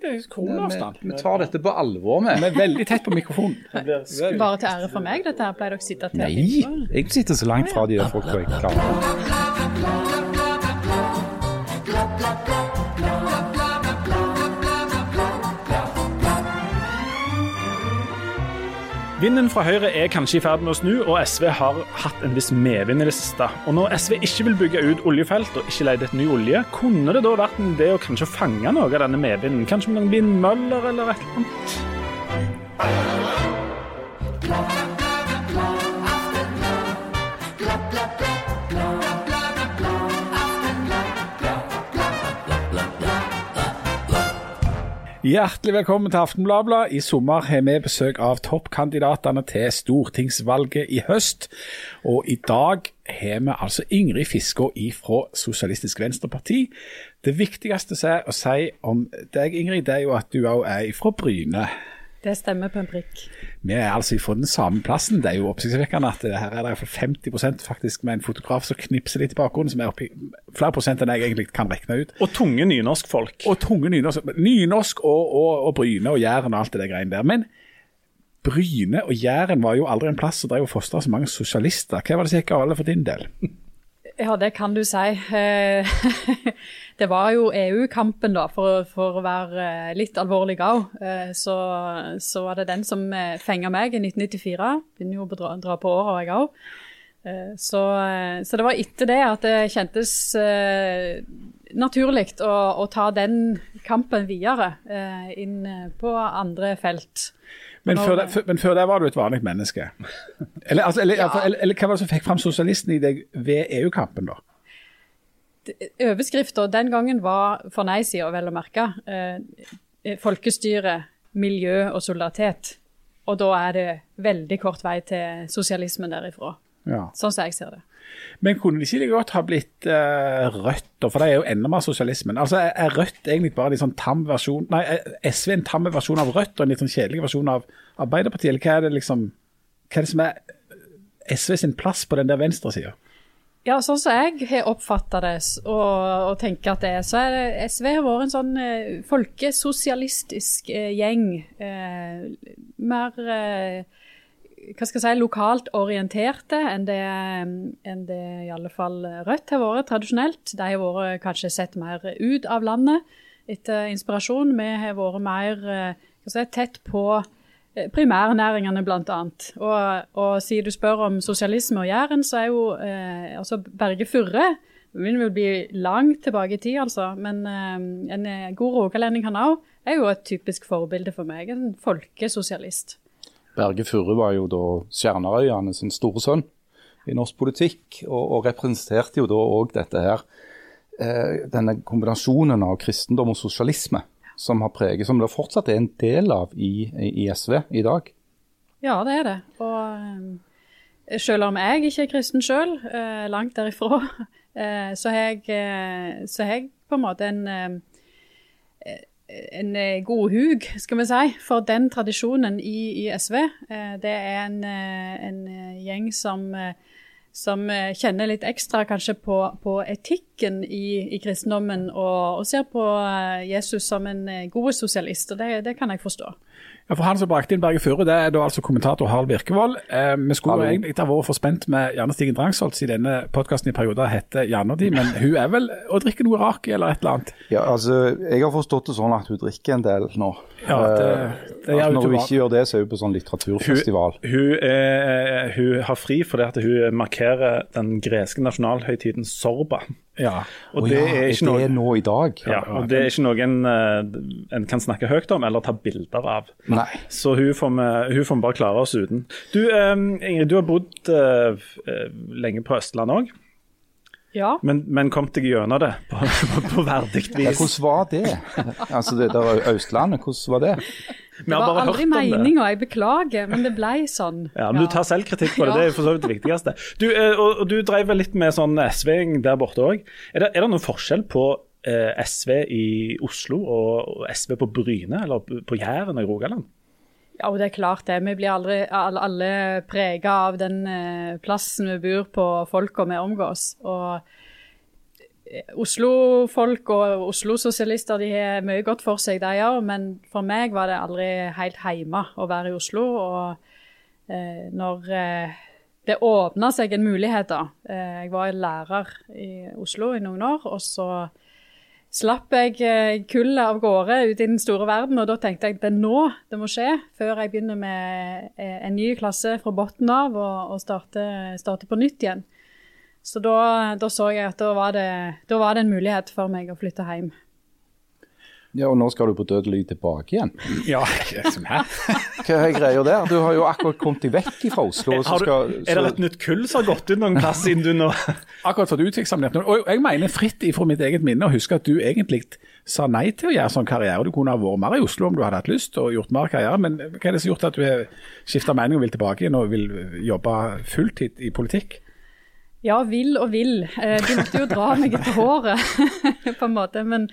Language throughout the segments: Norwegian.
det er koronaavstand. Vi, vi tar dette på alvor, vi. Vi er veldig tett på mikrofonen. Bare til ære for meg, dette her. Pleier dere å sitte til? Nei, jeg sitter så langt fra de der folka jeg klarer. Vinden fra Høyre er kanskje i ferd med å snu, og SV har hatt en viss medvind i det siste. Og Når SV ikke vil bygge ut oljefelt og ikke lete etter ny olje, kunne det da vært en idé å kanskje fange noe av denne medvinden? Kanskje med noen vindmøller eller et eller annet? Hjertelig velkommen til Aftenbladet. I sommer har vi besøk av toppkandidatene til stortingsvalget i høst. Og i dag har vi altså Ingrid Fiskå fra Sosialistisk Venstreparti. Det viktigste å si om deg, Ingrid, det er jo at du òg er fra Bryne. Det stemmer på en prikk. Vi er altså fra den samme plassen. Det er jo oppsiktsvekkende at her er det for 50% faktisk med en fotograf som knipser litt i bakgrunnen, som er oppi flere prosent enn jeg egentlig kan regne ut. Og tunge nynorskfolk. Og tunge nynorsk. Nynorsk og, og, og Bryne og Jæren og alt det der greiene der. Men Bryne og Jæren var jo aldri en plass som drev og fostra så mange sosialister. Hva var det som gikk galt for din del? Ja, det kan du si. Eh, Det var jo EU-kampen, da, for, for, å være litt alvorlig òg. Så, så var det den som fenga meg i 1994. Begynner jo å dra, dra på åra, jeg òg. Så, så, det var etter det at det kjentes naturlig å, å, ta den kampen videre inn på andre felt. Men før, det, men før, det, var du et vanlig menneske? Eller, altså, eller, ja. eller, eller hva var det som fikk fram sosialisten i deg ved EU-kampen, da? Overskrifta den gangen var for nei-sida, vel å merke. Eh, folkestyre, miljø og solidaritet. Og da er det veldig kort vei til sosialismen derifra. Ja. Sånn som jeg ser det. Men kunne det ikke like godt ha blitt uh, Rødt, for det er jo enda mer sosialismen. Altså, Er Rødt egentlig bare en sånn tam versjon Nei, er SV en tam versjon av Rødt og en litt sånn kjedelig versjon av Arbeiderpartiet? Eller hva er det liksom Hva er det som er SV sin plass på den der venstresida? Ja, sånn som jeg har oppfatta det og, og, tenker at det er, så er det SV har vært en sånn eh, folkesosialistisk eh, gjeng. Eh, mer eh, hva skal jeg si, lokalt orienterte enn det, enn det i alle fall Rødt har vært tradisjonelt. De har vært kanskje sett mer ut av landet etter inspirasjon. Vi har vært mer eh, si, tett på Eh, primærnæringene, bl.a. Og, og siden du spør om sosialisme og Jæren, så er jo eh, altså Berge Furre det vil bli langt tilbake i tid, altså. Men eh, en god rogalending, han òg, er jo et typisk forbilde for meg. En folkesosialist. Berge Furre var jo da Stjernerøyane sin store sønn i norsk politikk, og, og representerte jo da òg dette her. Eh, denne kombinasjonen av kristendom og sosialisme som har preget, som det fortsatt er en del av i, i SV i dag? Ja, det er det. Og uh, selv om jeg ikke er kristen selv, uh, langt derifra, så, har jeg, jeg på en måte en, en god hug, skal vi si, for den tradisjonen i, i SV. det er en, en gjeng som som eh, kjenner litt ekstra kanskje på, på etikken i, i kristendommen, og, og, ser på eh, Jesus som en eh, god sosialist. og det, det kan jeg forstå. Ja, for Han som brakte inn Berge Furre, det er da altså kommentator Harald Virkevold. Eh, vi skulle Hallo. egentlig ha vært for spent med Janne Stigen Drangsholt, siden denne podkasten i perioder heter Janne og de, men hun er vel å drikke noe raki eller et eller annet? Ja, altså, Jeg har forstått det sånn at hun drikker en del nå. Ja, det, det altså, Når hun ikke gjør det, så er hun på sånn litteraturfestival. Hun, hun, er, hun har fri fordi at hun markerer den greske nasjonalhøytiden Sorba. Ja, og det, ja, er ikke noe, det er nå i dag. Ja, og Det er ikke noe en, eh, en kan snakke høyt om eller ta bilder av. Nei. Så hun får, vi, hun får bare klare oss uten. Du um, Ingrid, du har bodd uh, lenge på Østlandet òg. Ja. Men, men kom deg gjennom det på, på, på verdig vis. Ja, hvordan var det? Altså det der Østlandet, hvordan var det? Det var aldri meninga, jeg beklager, men det ble sånn. Ja, men Du tar selvkritikk på det, det er for så vidt det viktigste. Du, eh, og, du drev litt med sånn SV-ing der borte òg. Er, er, det noen forskjell på eh, SV i Oslo og, og SV på Bryne, eller på Jæren og i Rogaland? Ja, og det er klart det. Vi blir aldri alle, alle prega av den eh, plassen vi bor på, folka vi omgås. Og Oslo-folk og Oslo-sosialister de har mye godt for seg, de òg, men for meg var det aldri helt hjemme å være i Oslo. Og eh, når eh, det åpna seg en mulighet, da eh, Jeg var lærer i Oslo i noen år, og så slapp jeg eh, kullet av gårde ut i den store verden, og da tenkte jeg at det er nå det må skje, før jeg begynner med eh, en ny klasse fra bunnen av og, og starter starte på nytt igjen. Så da, da, så jeg at da var, det, da var, det, en mulighet for meg å flytte hjem. Ja, Og nå skal du på dødelig tilbake igjen? Ja, som her. Hva er greia der? Du har jo akkurat kommet deg vekk fra Oslo. Du, skal, er det et nytt kull som har gått ut noen plass siden du nå Akkurat fått uteksaminert. Og jeg mener fritt ifra mitt eget minne å huske at du egentlig sa nei til å gjøre sånn karriere. Du kunne ha vært mer i Oslo om du hadde hatt lyst og gjort mer karriere, men hva er det som har gjort at du har skifta mening og vil tilbake igjen og vil jobbe fulltid i politikk? Ja, vil og vil. Eh, de måtte jo dra meg etter håret, på en måte. Men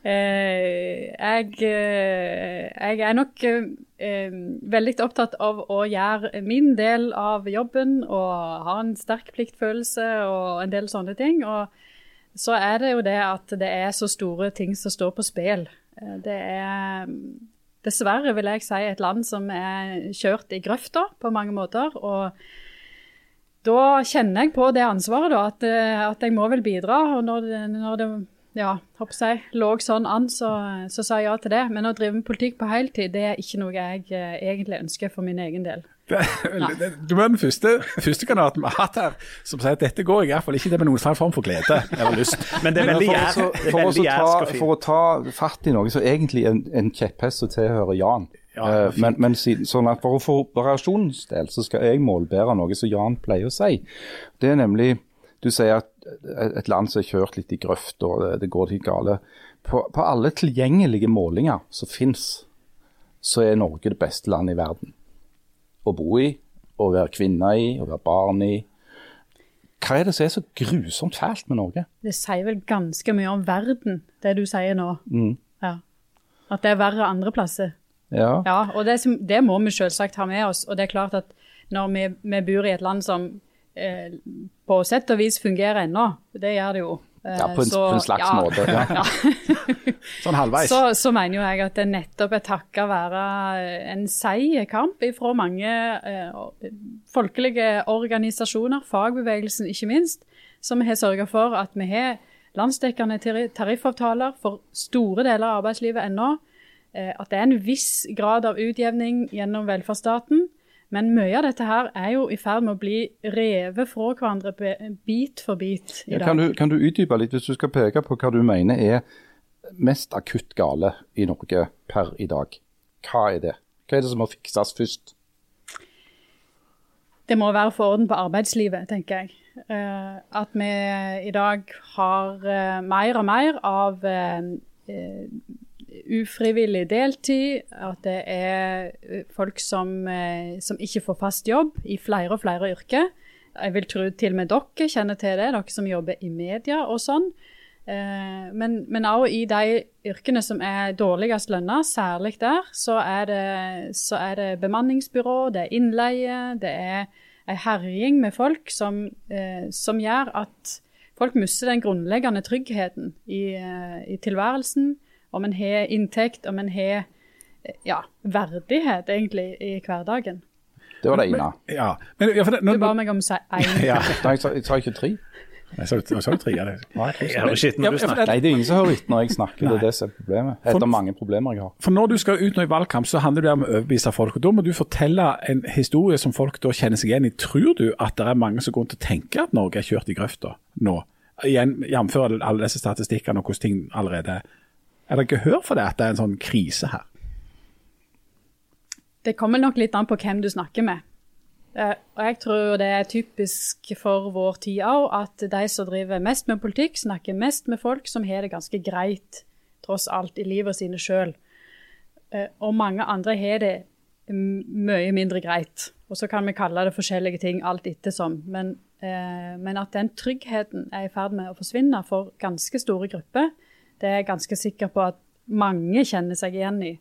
eh, jeg, eh, jeg, er nok eh, veldig opptatt av å gjøre min del av jobben og ha en sterk pliktfølelse og en del sånne ting. Og så er det jo det at det er så store ting som står på spill. Eh, det er dessverre, vil jeg si, et land som er kjørt i grøfta på mange måter. og da kjenner jeg på det ansvaret, da, at, eh, at jeg må vel bidra. Og når, når det ja, jeg, lå sånn an, så, så, sa jeg ja til det. Men å drive med politikk på heltid, det er ikke noe jeg eh, egentlig ønsker for min egen del. Det, du er den første, første kandidaten vi har hatt her som sier at dette går i hvert fall ikke det med noen slags form for glede eller lyst. Men det er veldig gjær. For, for, for, å ta fatt i noe som egentlig er en, en kjepphest som tilhører Jan. Ja, uh, men, men sånn at for å få variasjonens del, så skal jeg målbære noe som Jan pleier å si. Det er nemlig Du sier at et land som er kjørt litt i grøft og det, det går litt gale. På, på, alle tilgjengelige målinger som finnes, så er Norge det beste landet i verden å bo i, å være kvinne i, å være barn i. Hva er det som er så grusomt fælt med Norge? Det sier vel ganske mye om verden, det du sier nå. Mm. Ja. At det er verre andre plasser. Ja, ja og det, det, må vi selvsagt ha med oss. Og det er klart at når vi, vi bor i et land som eh, på sett og vis fungerer ennå, det gjør det jo. Eh, ja, på en, så, på en slags ja, måte. Ja. sånn halvveis. Så, så, mener jo jeg at det nettopp er takket være en seig kamp fra mange eh, folkelige organisasjoner, fagbevegelsen ikke minst, som har sørga for at vi har landsdekkende tariffavtaler for store deler av arbeidslivet ennå. Eh, at det er en viss grad av utjevning gjennom velferdsstaten. Men mye av dette her er jo i ferd med å bli revet fra hverandre bit for bit i dag. Kan du, kan du utdype litt, hvis du skal peke på hva du mener er mest akutt gale i Norge per i dag? Hva er det? Hva er det som må fikses først? Det må være for orden på arbeidslivet, tenker jeg. Uh, at vi i dag har uh, mer og mer av ufrivillig deltid, at det er eh, folk som, eh, som, ikke får fast jobb i flere og flere yrker. Jeg vil tro til og med dere kjenner til det, dere som jobber i media og sånn. Eh, men, men også i de yrkene som er dårligst lønna, særlig der, så er, det, så er det bemanningsbyrå, det er innleie, det er ei herjing med folk som, som, gjør at folk mister den grunnleggende tryggheten i, i tilværelsen om en har inntekt, om en har ja, verdighet egentlig i hverdagen. Det var det ene. Ja. Men, ja, det, du ba meg om å si én. ja. jeg sa ikke tre. Jeg sa, jeg tre, ja. Det. Nei, det er ingen som hører etter når jeg snakker. Det er det som er problemet. Etter for, mange problemer jeg har. For Når du skal ut nå i valgkamp, så handler det om å overbevise folk. og Da må du fortelle en historie som folk da kjenner seg igjen i. Tror du at det er mange som går til å tenke at Norge er kjørt i grøfta nå? Jf. alle disse statistikkene og hvordan ting allerede er er det gehør for det, at det er en sånn krise her? Det kommer nok litt an på hvem du snakker med. Eh, og jeg tror det er typisk for vår tid òg at de som driver mest med politikk, snakker mest med folk som har det ganske greit, tross alt, i livet sine sjøl. Eh, og mange andre har det mye mindre greit. Og så kan vi kalle det forskjellige ting alt ettersom. Men, eh, men at den tryggheten er i ferd med å forsvinne for ganske store grupper, det er jeg ganske sikker på at mange kjenner seg igjen i.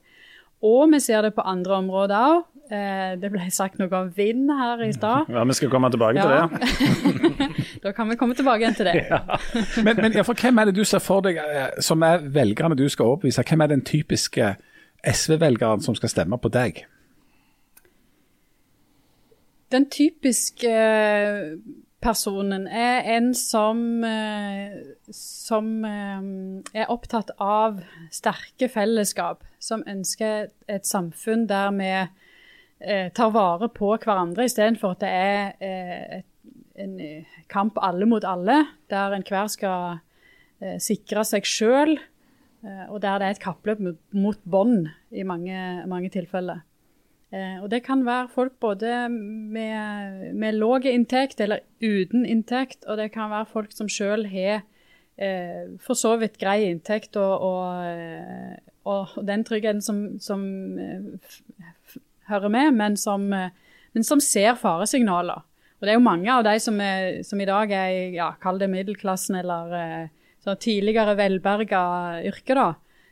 Og vi ser det på andre områder òg. Eh, det ble sagt noe om vind her i stad. Ja, Vi skal komme tilbake ja. til det. Da kan vi komme tilbake igjen til det. Men, men ja, for hvem er det du ser for deg eh, som er velgerne du skal overbevise? Hvem er den typiske SV-velgeren som skal stemme på deg? Den typiske eh, personen er en som, eh, som eh, er opptatt av sterke fellesskap. Som ønsker et samfunn der vi eh, tar vare på hverandre, istedenfor at det er en kamp alle mot alle, der enhver skal sikre seg sjøl, og der det er et kappløp mot bånd i mange, mange tilfeller. Eh, og Det kan være folk både med, med lav inntekt eller uten inntekt, og det kan være folk som selv har eh, for så vidt grei inntekt og, og, eh, og den tryggheten som, som eh, hører med, men som, eh, men som, ser faresignaler. Og Det er jo mange av de som, er, som i dag er i ja, middelklassen eller eh, tidligere velberga yrker, da,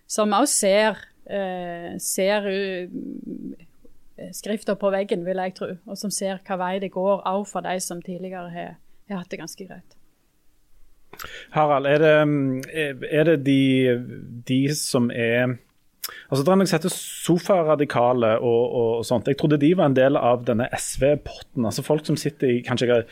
som også ser, ser skrifter på veggen, vil jeg tro, og som ser hva vei det går, òg for de som tidligere har, har hatt det ganske greit. Harald, er det, er det de, de, som er Altså, som heter sofaradikale og, og, sånt. Jeg trodde de var en del av denne SV-potten. altså Folk som sitter i kanskje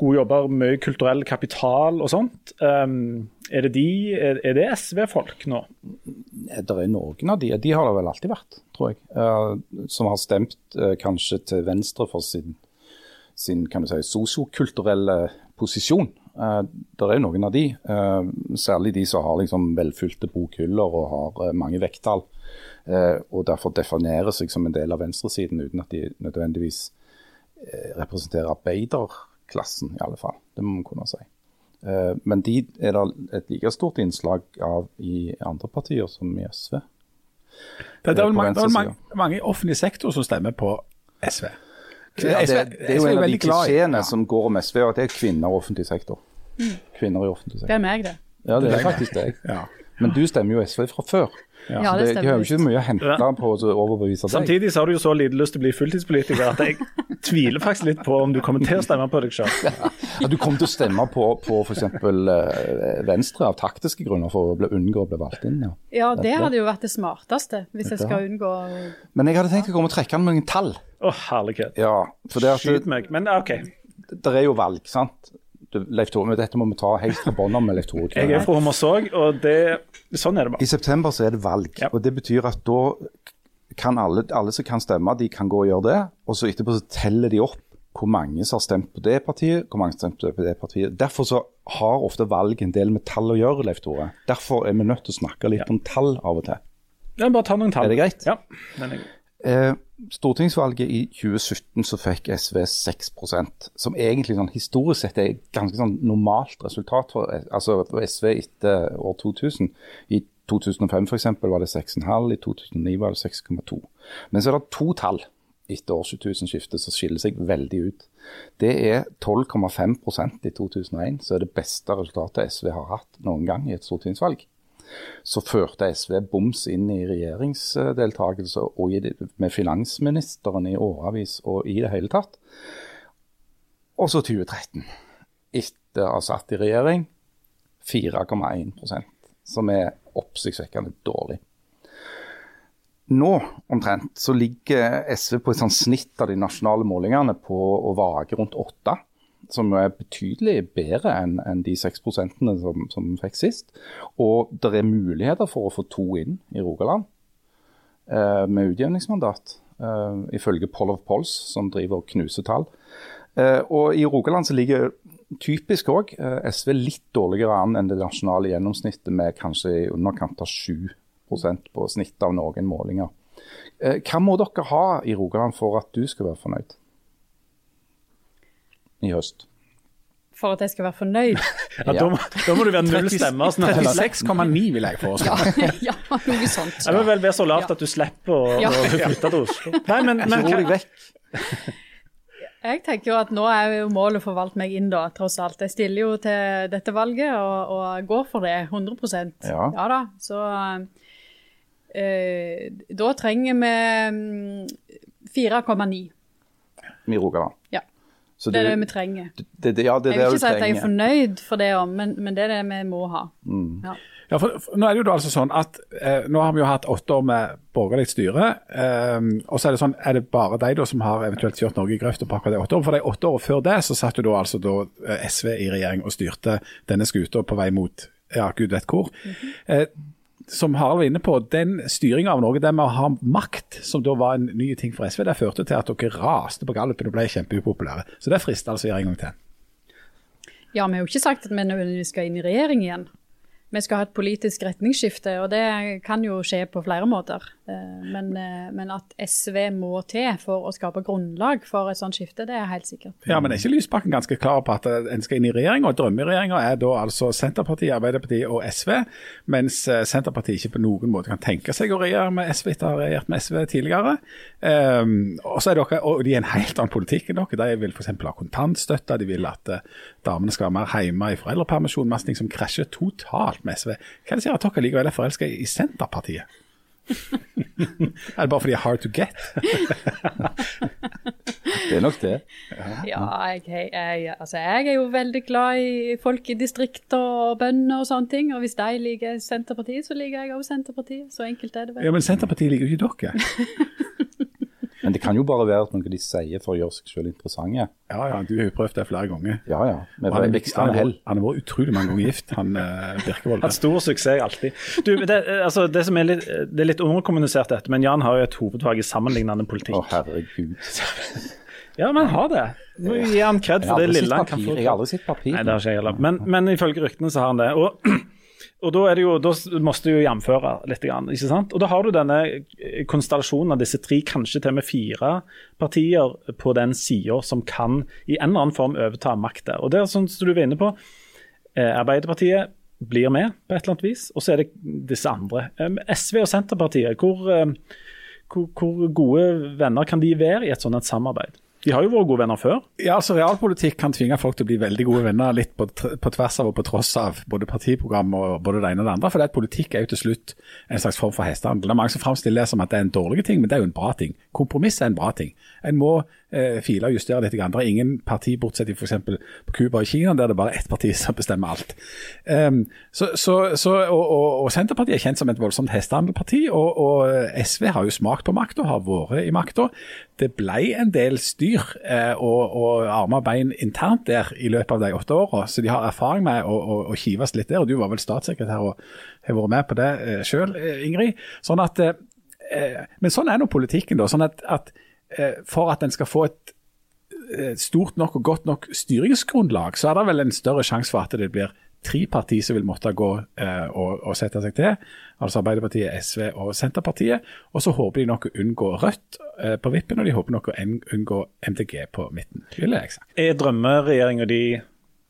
gode jobber, mye kulturell kapital og sånt. Um, er det, de, er, er det SV-folk nå? Det er noen av de. De har det vel alltid vært, tror jeg. Uh, som har stemt uh, kanskje til venstre for sin, sin kan du si, sosiokulturelle posisjon. Uh, det er jo noen av de, uh, særlig de som har liksom velfylte bokhyller og har uh, mange vekttall. og derfor definerer seg som en del av venstresiden uten at de nødvendigvis representerer arbeiderklassen, i alle fall. Det må man kunne si. men de er det et like stort innslag av i andre partier som i SV. Det, er vel mange, mange, mange offentlig sektor som stemmer på SV. Ja, det, det, er jo en av de klisjeene som går om SV, at det er kvinner i offentlig sektor. Kvinner i offentlig sektor. Det er meg, det. Ja, det er faktisk deg. Ja. Men du stemmer jo SV fra før. Ja, ja det stemmer. De har jo ikke mye å hente på å overbevise deg. Samtidig så har du jo så lite lyst til å bli fulltidspolitiker at jeg tviler faktisk litt på om du kommer til å stemme på deg sjøl. Ja, du kommer til å stemme på, på f.eks. Uh, Venstre av taktiske grunner for å unngå å bli valgt inn. Ja, ja det hadde jo vært det smarteste, hvis jeg skal unngå Men jeg hadde tenkt å komme og trekke an noen tall. Å, oh, herlighet. Ja, det Skyt meg. Men OK. Det er jo valg, sant. Leif Tore, dette må vi ta helt fra bånda av med Leif Tore. Jeg er fra Hommersåk, og det, sånn er det bare. I september så er det valg. Ja. og Det betyr at da kan alle, alle, som kan stemme, de kan gå og gjøre det. Og så etterpå så teller de opp hvor mange som har stemt på det partiet, hvor mange som har stemt på det partiet. Derfor så har ofte valg en del med tall å gjøre, Leif Tore. Derfor er vi nødt til å snakke litt ja. om tall av og til. Ja, bare ta noen tall. Er det greit? Ja, den er greit. Eh, stortingsvalget i 2017 så fikk SV 6% som egentlig sånn, historisk sett er et ganske sånn normalt resultat for, altså for SV etter år 2000. I 2005 for eksempel, var det 6,5, i 2009 var det 6,2. Men så er det to tall etter årtusenskiftet som skiller seg veldig ut. Det er 12,5% i 2001, så er det beste resultatet SV har hatt noen gang i et stortingsvalg så førte SV boms inn i regjeringsdeltakelse og i med finansministeren i årevis og i det hele tatt. Og så 2013. Etter å ha satt i regjering 4,1% som er oppsiktsvekkende dårlig. Nå omtrent så ligger SV på et sånt snitt av de nasjonale målingene på å vage rundt 8 som er betydelig bedre enn en de 6% som, som fikk sist. Og det er muligheter for å få to inn i Rogaland eh, med utjevningsmandat, eh, ifølge Poll of Polls, som driver og knuser tall. Eh, og I Rogaland så ligger typisk òg eh, SV litt dårligere an enn det nasjonale gjennomsnittet, med kanskje i underkant av 7 på snittet av noen målinger. Eh, hva må dere ha i Rogaland for at du skal være fornøyd? I høst. For at jeg skal være fornøyd? ja, da, må, da, må, du være null stemmer. 36,9 sånn vil jeg foreslå. ja, ja, noe sånt. Jeg må vel være så lavt at du slipper å, ja. å flytte til Oslo. Nei, men, men, deg vekk. Jeg tenker jo at nå er jo målet for valgt meg inn, da, tross alt. Jeg stiller jo til dette valget og, og går for det 100 Ja, ja da. Så øh, da trenger vi 4,9. I Rogaland. Ja. Så Det er det vi trenger. det, det, ja, det Jeg vil ikke si at jeg er fornøyd for det, òg, men, men det er det vi må ha. Ja. Ja, for, for Nå er det jo da altså sånn at eh, nå har vi jo hatt åtte år med borgerlig styre. Eh, og så Er det sånn, er det bare de da som har eventuelt kjørt Norge i grøfta på akkurat de åtte årene? For de åtte årene før det så satt jo da altså da eh, SV i regjering og styrte denne skuta på vei mot ja, gud vet hvor. eh, som Harald var inne på, den styringa av Norge, det med å ha makt, som da var en ny ting for SV, det førte til at dere raste på gallupen og ble kjempeupopulære. Så det frister altså å gjøre en gang til. Ja, vi har jo ikke sagt at vi nødvendigvis skal inn i regjering igjen. Vi skal ha et politisk retningsskifte, og det kan jo skje på flere måter. Eh, Men, eh, men at SV må til for å skape grunnlag for et sånt skifte, det er helt sikkert. Ja, men er ikke Lysbakken ganske klar på at en skal inn i regjering? og Drømmeregjeringa er da altså Senterpartiet, Arbeiderpartiet og SV, mens eh, Senterpartiet ikke på noen måte kan tenke seg å regjere med SV etter å ha regjert med SV tidligere. Um, og så er dere, og de er en helt annen politikk enn dere. De vil f.eks. ha kontantstøtte, de vil at eh, damene skal være mer hjemme i foreldrepermisjon, masse ting som krasjer totalt med SV. Hva er det som at dere likevel er forelska i Senterpartiet? er det bare fordi det er hard to get? Det er nok det. Ja, jeg, jeg, jeg, altså jeg er jo veldig glad i folk i distrikter og bønder og sånne ting. Og hvis de liker Senterpartiet, så liker jeg også Senterpartiet. Så enkelt er det vel. Ja, Men Senterpartiet liker jo ikke dere. Men det kan jo bare være noe de sier for å gjøre seg selv interessante. Ja, ja, du har jo prøvd det flere ganger. Ja, ja. Med Han er, han, vært- han har vært utrolig mange ganger gift, han eh, Birkevold. Hatt stor suksess alltid. Du, det, altså, det som er litt, det er litt underkommunisert dette, men Jan har jo et hovedfag i sammenlignende politikk. Å, herregud. Ja, men han har det. Må gir gi han kred for det lille han kan få. Jeg har aldri sett papir. Nei, det har ikke jeg heller. Men, men ifølge ryktene så har han det. Og, og da er det jo, da må du jo jamføre litt, ikke sant? Og da har du denne konstellasjonen av disse tre, kanskje til og med fire partier på den sida som kan i en eller annen form overta makt der. Og det er sånn som du var inne på, eh, Arbeiderpartiet blir med på et eller annet vis, og så er det disse andre. Eh, SV og Senterpartiet, hvor, eh, hvor, hvor gode venner kan de være i et sånt samarbeid? De har jo vært gode venner før. Ja, altså Realpolitikk kan tvinge folk til å bli veldig gode venner, litt på, på tvers av og på tross av både partiprogram og både det ene og det andre. For det at politikk er jo til slutt en slags form for hestehandel. Det er mange som framstiller det som at det er en dårlig ting, men det er jo en bra ting. Kompromiss er en bra ting. En må eh, file og justere litt. Det er ingen parti, bortsett fra f.eks. på Cuba og Kina, der det bare er ett parti som bestemmer alt. Um, så, så, så, og, og, og Senterpartiet er kjent som et voldsomt hestehandelparti, og, og SV har jo smakt på makta, har vært i makta. Det ble en del styr eh, og, og armer og bein internt der i løpet av de åtte åra, så de har erfaring med å, å, å kives litt der. og Du var vel statssekretær og har vært med på det eh, sjøl, Ingrid. Sånn at, eh, eh, men sånn er nå politikken. da, sånn at, at eh, For at en skal få et eh, stort nok og godt nok styringsgrunnlag, så er det vel en større sjanse for at det blir tre partier som vil måtte gå eh, og, og sette seg til. Altså Arbeiderpartiet, SV og Senterpartiet. Og så håper de nok å unngå Rødt eh, på vippen, og de håper nok å unngå MDG på midten. Vil jeg sagt. Er drømmeregjeringa de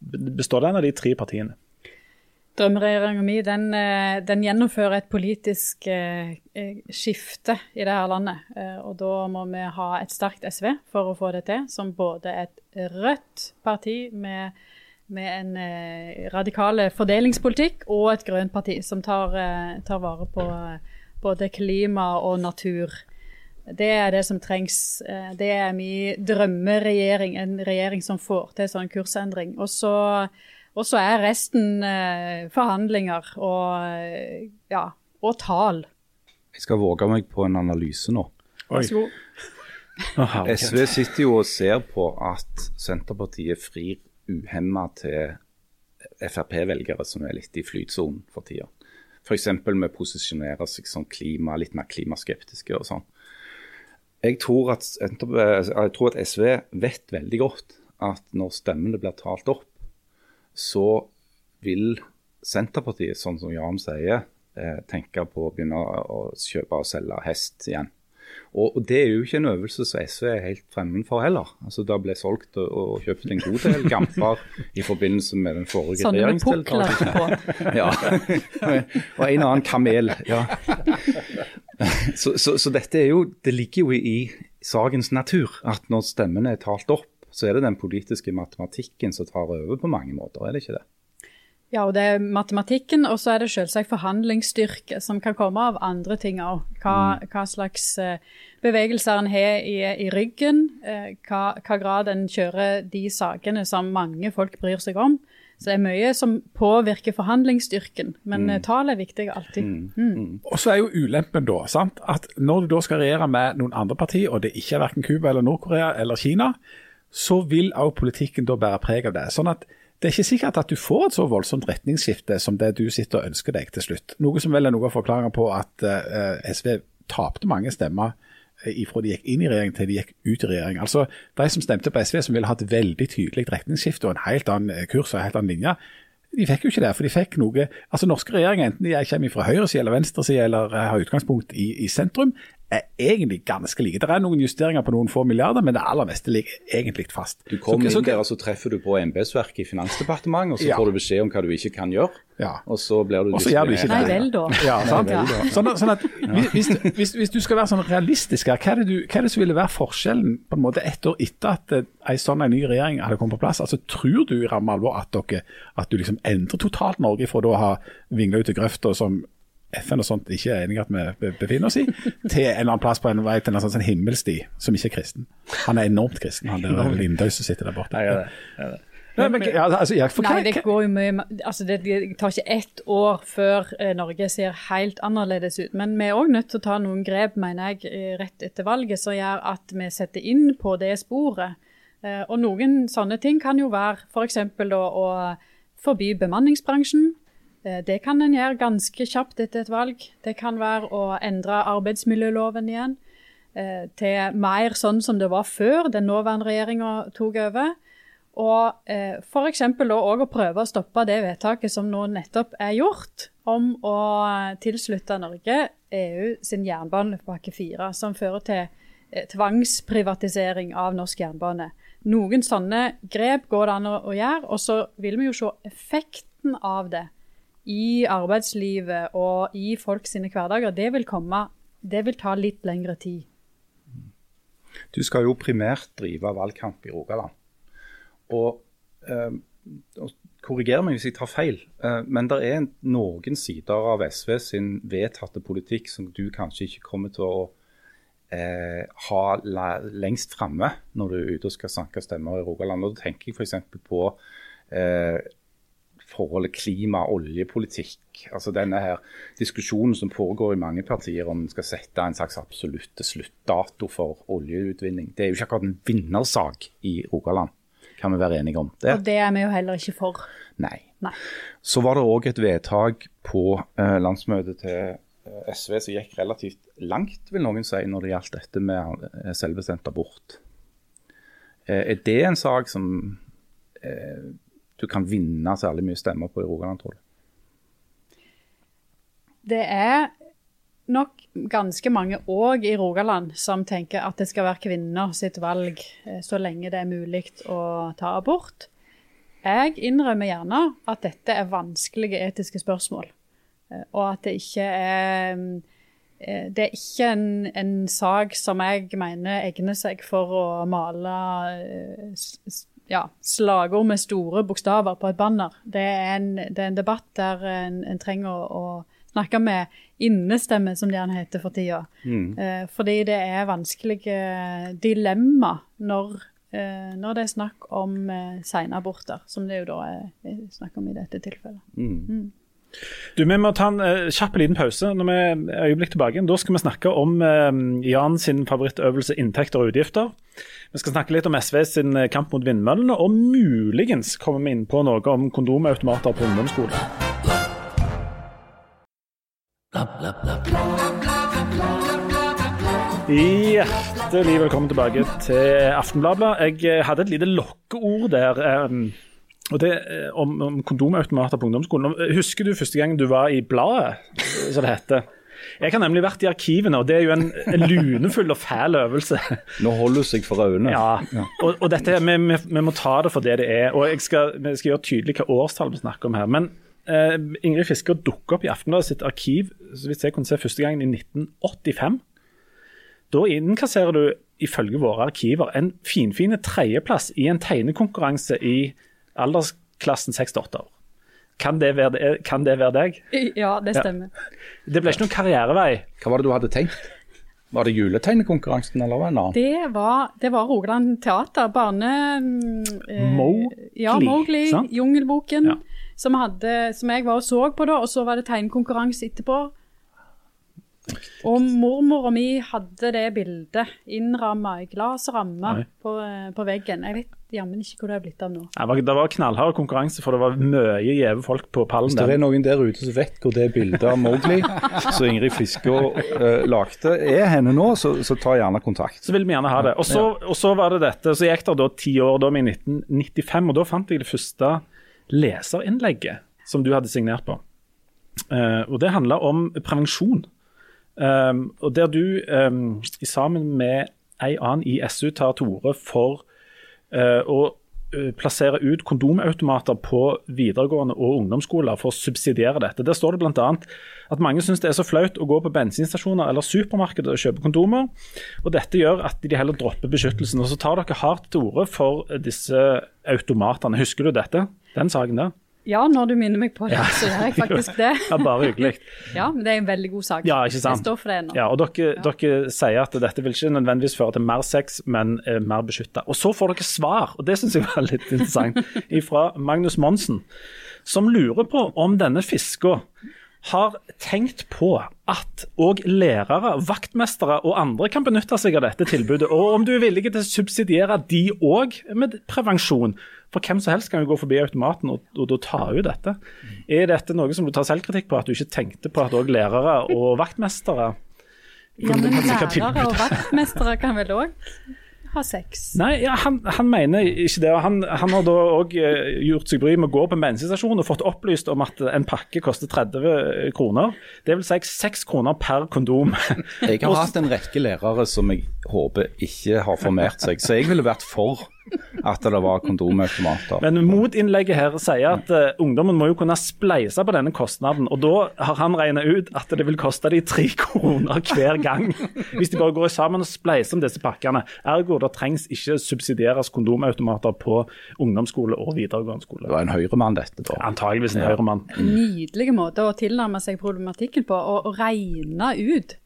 Består den av de tre partiene? Drømmeregjeringa mi den, eh, den gjennomfører et politisk eh, eh, skifte i dette landet. Og da må vi ha et sterkt SV for å få det til, som både et rødt parti med, med en eh, radikal fordelingspolitikk og et grønt parti som tar, tar vare på både klima og natur. Det er det som trengs. Det er min drømmeregjering, en regjering som får til sånn kursendring. Og så, og så er resten eh, forhandlinger og, eh, ja, og tall. Jeg skal våge meg på en analyse nå. Vær så god. SV sitter jo og ser på at Senterpartiet frir uhemma til Frp-velgere som er litt i flytsonen for tida. F.eks. med å posisjonere seg som klima, litt mer klimaskeptiske og sånn. Jeg tror, at, jeg tror at SV vet veldig godt at når stemmene blir talt opp, så vil Senterpartiet, sånn som Jan sier, eh, tenke på å begynne å kjøpe og selge hest igjen. Og, Det er jo ikke en øvelse som SV er helt fremmed for heller. Altså Det ble solgt og, og kjøpt en god del gamper i forbindelse med den forrige Sånne med regjeringsdeltakelsen. pukler på. Ja. og en annen kamel. ja. Så, så, så dette er jo, det ligger jo i sakens natur at når stemmene er talt opp, så er det den politiske matematikken som tar over på mange måter, er det ikke det? Ja, og det er matematikken, og så er det selvsagt forhandlingsstyrke, som kan komme av andre ting òg. Hva, mm. hva, slags uh, bevegelser en har i, i ryggen, uh, hva, hva, grad en kjører de sakene som mange folk bryr seg om. Så det er mye som påvirker forhandlingsstyrken, men mm. tallet er viktig alltid. Mm. Mm. mm. Og så er jo ulempen da sant, at når du da skal regjere med noen andre partier, og det ikke er verken Cuba eller Nord-Korea eller Kina, så vil også politikken da bære preg av det. Sånn at det er ikke sikkert at du får et så voldsomt retningsskifte som det du sitter og ønsker deg til slutt. Noe som vel er noe av forklaringen på at eh, SV tapte mange stemmer eh, ifra de gikk inn i regjering til de gikk ut i regjering. Altså, De som stemte på SV, som ville ha et veldig tydelig retningsskifte og en helt annen eh, kurs og en helt annen linje, de fikk jo ikke det. For de fikk noe altså Norske regjeringer, enten de kommer fra høyresida eller venstresida eller har utgangspunkt i, i sentrum, er egentlig ganske like. Det er noen justeringer på noen få milliarder, men det aller meste ligger egentlig fast. Du kommer inn der og så treffer du på embetsverket i Finansdepartementet, og så ja. får du beskjed om hva du ikke kan gjøre. Ja. Og så blir du gjør du ikke det. Nei vel, da. Ja, sant? Ja. Sånn, sånn, at hvis, hvis, hvis, du skal være sånn realistisk her, hva er, det du, hva er det som ville være forskjellen på en måte ett år etter at en eh, sånn en ny regjering hadde kommet på plass? Altså, Tror du i ramme alvor at, dere, at du liksom endrer totalt Norge fra å ha vingla ut i grøfta som FN og sånt ikke er enig i at vi befinner oss i, til en eller annen plass på en vei til en sånn, sånn himmelsti som ikke er kristen. Han er enormt kristen, han der Lindøy som sitter der borte. Nei, ja, det, det. Nei, men, ja, altså, jeg, Nei, det går jo mye altså, det, tar ikke ett år før eh, Norge ser helt annerledes ut. Men vi er òg nødt til å ta noen grep, mener jeg, rett etter valget, som gjør at vi setter inn på det sporet. Eh, og noen sånne ting kan jo være f.eks. å forby bemanningsbransjen. Eh, det kan en gjøre ganske kjapt etter et valg. Det kan være å endre arbeidsmiljøloven igjen eh, til mer sånn som det var før den nåværende regjeringa tok over. Og eh, f.eks. òg å prøve å stoppe det vedtaket som nå nettopp er gjort, om å tilslutte Norge EU sin jernbanepakke 4, som fører til eh, tvangsprivatisering av norsk jernbane. Noen sånne grep går det an å gjøre, og så vil vi jo se effekten av det i arbeidslivet og i folk sine hverdager, det vil komme Det vil ta litt lengre tid. Du skal jo primært drive valgkamp i Rogaland. Og, eh, og korriger meg hvis jeg tar feil, eh, men det er noen sider av SV sin vedtatte politikk som du kanskje ikke kommer til å eh, ha lengst framme når du er ute og skal sanke stemmer i Rogaland. Og Da tenker jeg f.eks. på eh, forholdet klima-oljepolitikk. Altså denne her diskusjonen som foregår i mange partier om en skal sette en slags absolutte sluttdato for oljeutvinning. Det er jo ikke akkurat en vinnersak i Rogaland, kan vi være enige om. Det. Og det er vi jo heller ikke for. Nei. Nei. Så var det òg et vedtak på eh, landsmøtet til eh, SV som gikk relativt langt, vil noen si, når det gjaldt dette med eh, selvbestemt abort. Er det en sak som du kan vinne særlig mye stemmer på i Rogaland, tror du? Det er nok ganske mange òg i Rogaland som tenker at det skal være kvinner sitt valg eh, så lenge det er mulig å ta abort. Jeg innrømmer gjerne at dette er vanskelige etiske spørsmål, eh, og at det ikke er eh, det er ikke en, en sak som jeg mener egner seg for å male ja, slagord med store bokstaver på et banner. Det er en, det er en debatt der en, en trenger å, å, snakke med innestemme, som det gjerne heter for tida. Mm. Eh, fordi det er vanskelige dilemma når, eh, når det er snakk om eh, senaborter, som det jo da er snakk om i dette tilfellet. Mm. Mm. Du, Vi må ta en uh, kjapp liten pause når vi er øyeblikk tilbake. Da skal vi snakke om uh, Jan sin favorittøvelse inntekter og utgifter. Vi skal snakke litt om SV sin eh, kamp mot vindmøllene, og muligens kommer vi inn på noe om kondomautomater på ungdomsskolen. Hjertelig velkommen tilbake til Aftenbladet. Jeg hadde et lite lokkeord der. Um, og det eh, om, om kondomautomater på ungdomsskolen. Husker du første gang du var i bladet, som det heter? Jeg har nemlig vært i arkivene, og det er jo en, en lunefull og fæl øvelse. Nå holder du seg for øynene. Ja, og, og dette, vi, vi, vi, må ta det for det det er. og jeg skal, jeg skal gjøre tydelig hva årstall vi snakker om her. Men eh, Ingrid Fisker dukker opp i Aftenbladet sitt arkiv så vidt jeg kunne se første gangen i 1985. Da innkasserer du ifølge våre arkiver en finfin tredjeplass i en tegnekonkurranse i aldersklassen 6-8 år. Kan det være, kan det være deg? Ja, det stemmer. Det ble ikke noen karrierevei. Hva var det du hadde tenkt? Var det juletegnekonkurransen eller en annen? Det var, det var Rogaland Teater. Barne... eh, Mowgli, Ja, Mowgli. sant? Jungelboken. Ja. Som, hadde, som jeg var og så på, da, og så var det tegnekonkurranse etterpå. Og mormora mi hadde det bildet innramma i glass og ramme på, eh, på veggen. Jeg vet jammen ikke hvor det er blitt av nå. Det var, det var knallhard konkurranse, for det var mye gjeve folk på pallen. Hvis det er noen der ute som vet hvor det bildet av Mowgli som Ingrid Fiskå uh, lagde er henne nå, så, så ta gjerne kontakt. Så vil vi gjerne ha det. Og så, og så var det dette, så gikk det da ti år, da i 1995, og da fant jeg det første leserinnlegget som du hadde signert på. Uh, og det handla om prevensjon. Um, og der du um, sammen med ei annen i SU tar til orde for uh, å eh, plassere ut kondomautomater på videregående og ungdomsskoler for å subsidiere dette. Der står det bl.a. at mange syns det er så flaut å gå på bensinstasjoner eller supermarkeder og kjøpe kondomer. og Dette gjør at de heller dropper beskyttelsen. og Så tar dere hardt til orde for disse automatene. Husker du dette? Den saken der? Ja, når du minner meg på det, så gjør jeg faktisk det. Ja, Bare hyggelig. Ja, men det er en veldig god sak. Ja, ikke sant? Jeg står for det nå. Ja, og dere, dere sier at dette vil ikke nødvendigvis føre til mer sex, men eh, mer beskytta. Og så får dere svar, og det syns jeg var litt interessant, fra Magnus Monsen, som lurer på om denne fiska har tenkt på at òg lærere, vaktmestere og andre kan benytte seg av dette tilbudet, og om du er villig til å subsidiere de òg med prevensjon. For hvem som helst kan jo gå forbi automaten og, og, og ta ut dette. Er dette noe som du tar selvkritikk på, at du ikke tenkte på at òg lærere og vaktmestere Ja, men lærere og vaktmestere kan vel òg ha sex? Nei, ja, han, han mener ikke det. og Han, han har da òg gjort seg bry med å gå på en bensinstasjon og fått opplyst om at en pakke koster 30 kroner. Det vil si 6 kroner per kondom. Jeg har hatt en rekke lærere som jeg håper ikke har formert seg, så jeg ville vært for at det var kondomautomater. Men motinnlegget her sier at uh, ungdommen må jo kunne spleise på denne kostnaden. Og da har han regna ut at det vil koste de tre kroner hver gang. Hvis de bare går sammen og spleiser om disse pakkene. Ergo det trengs ikke subsidieres kondomautomater på ungdomsskole og videregående skole. Det var en høyremann, dette, da. Antageligvis en høyremann. Nydelig måte å tilnærme seg problematikken på, og regne ut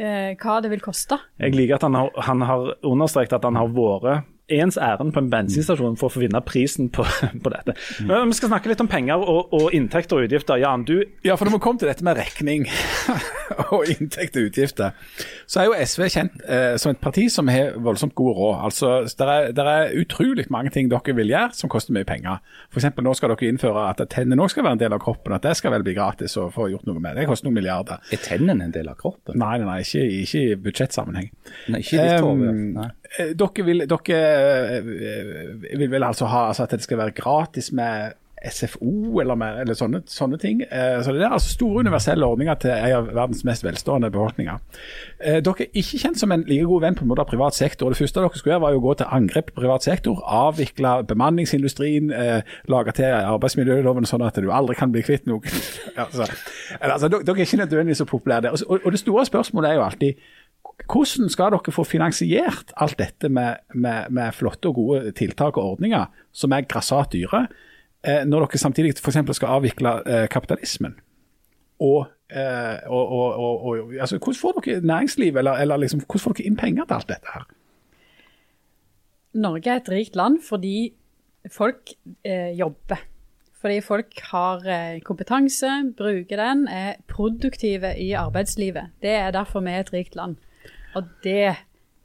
eh, hva det vil koste. Jeg liker at han har, han har understreket at han har vært ens ærend på en bensinstasjon for å få vinne prisen på, på dette. Men Vi skal snakke litt om penger og, og inntekter og utgifter. Jan, du Ja, for når vi kom til dette med regning og inntekt og utgifter, så er jo SV kjent eh, som et parti som har voldsomt god råd. Altså, Det er, der er utrolig mange ting dere vil gjøre som koster mye penger. F.eks. nå skal dere innføre at tennene også skal være en del av kroppen. At det skal vel bli gratis å få gjort noe med. Det koster noen milliarder. Er tennene en del av kroppen? Nei, nei, nei ikke, ikke i budsjettsammenheng. Nei, ikke i ditt. Um, Nei. Eh, Dere vil, dere eh, vil vel altså ha altså at det skal være gratis med SFO eller, med, eller sånne, sånne ting. Eh, Så det er altså store universelle ordninger til en av verdens mest velstående befolkninger. Dere er ikke kjent som en like god venn på en måte av privat sektor. Det første dere skulle gjøre var å gå til angrep på privat sektor. Avvikle bemanningsindustrien, lage til arbeidsmiljøloven sånn at du aldri kan bli kvitt noen. altså, altså, dere er ikke nødvendigvis så populære der. Og det store spørsmålet er jo alltid hvordan skal dere få finansiert alt dette med, med, med flotte og gode tiltak og ordninger som er grassat dyre, eh, når dere samtidig f.eks. skal avvikle eh, kapitalismen? Eh, og, og, og, og altså, Hvordan får dere næringsliv, eller, eller liksom, hvordan får dere inn penger til alt dette her? Norge er et rikt land fordi folk eh, jobber. Fordi folk har kompetanse, bruker den, er produktive i arbeidslivet. Det er derfor vi er et rikt land. Og det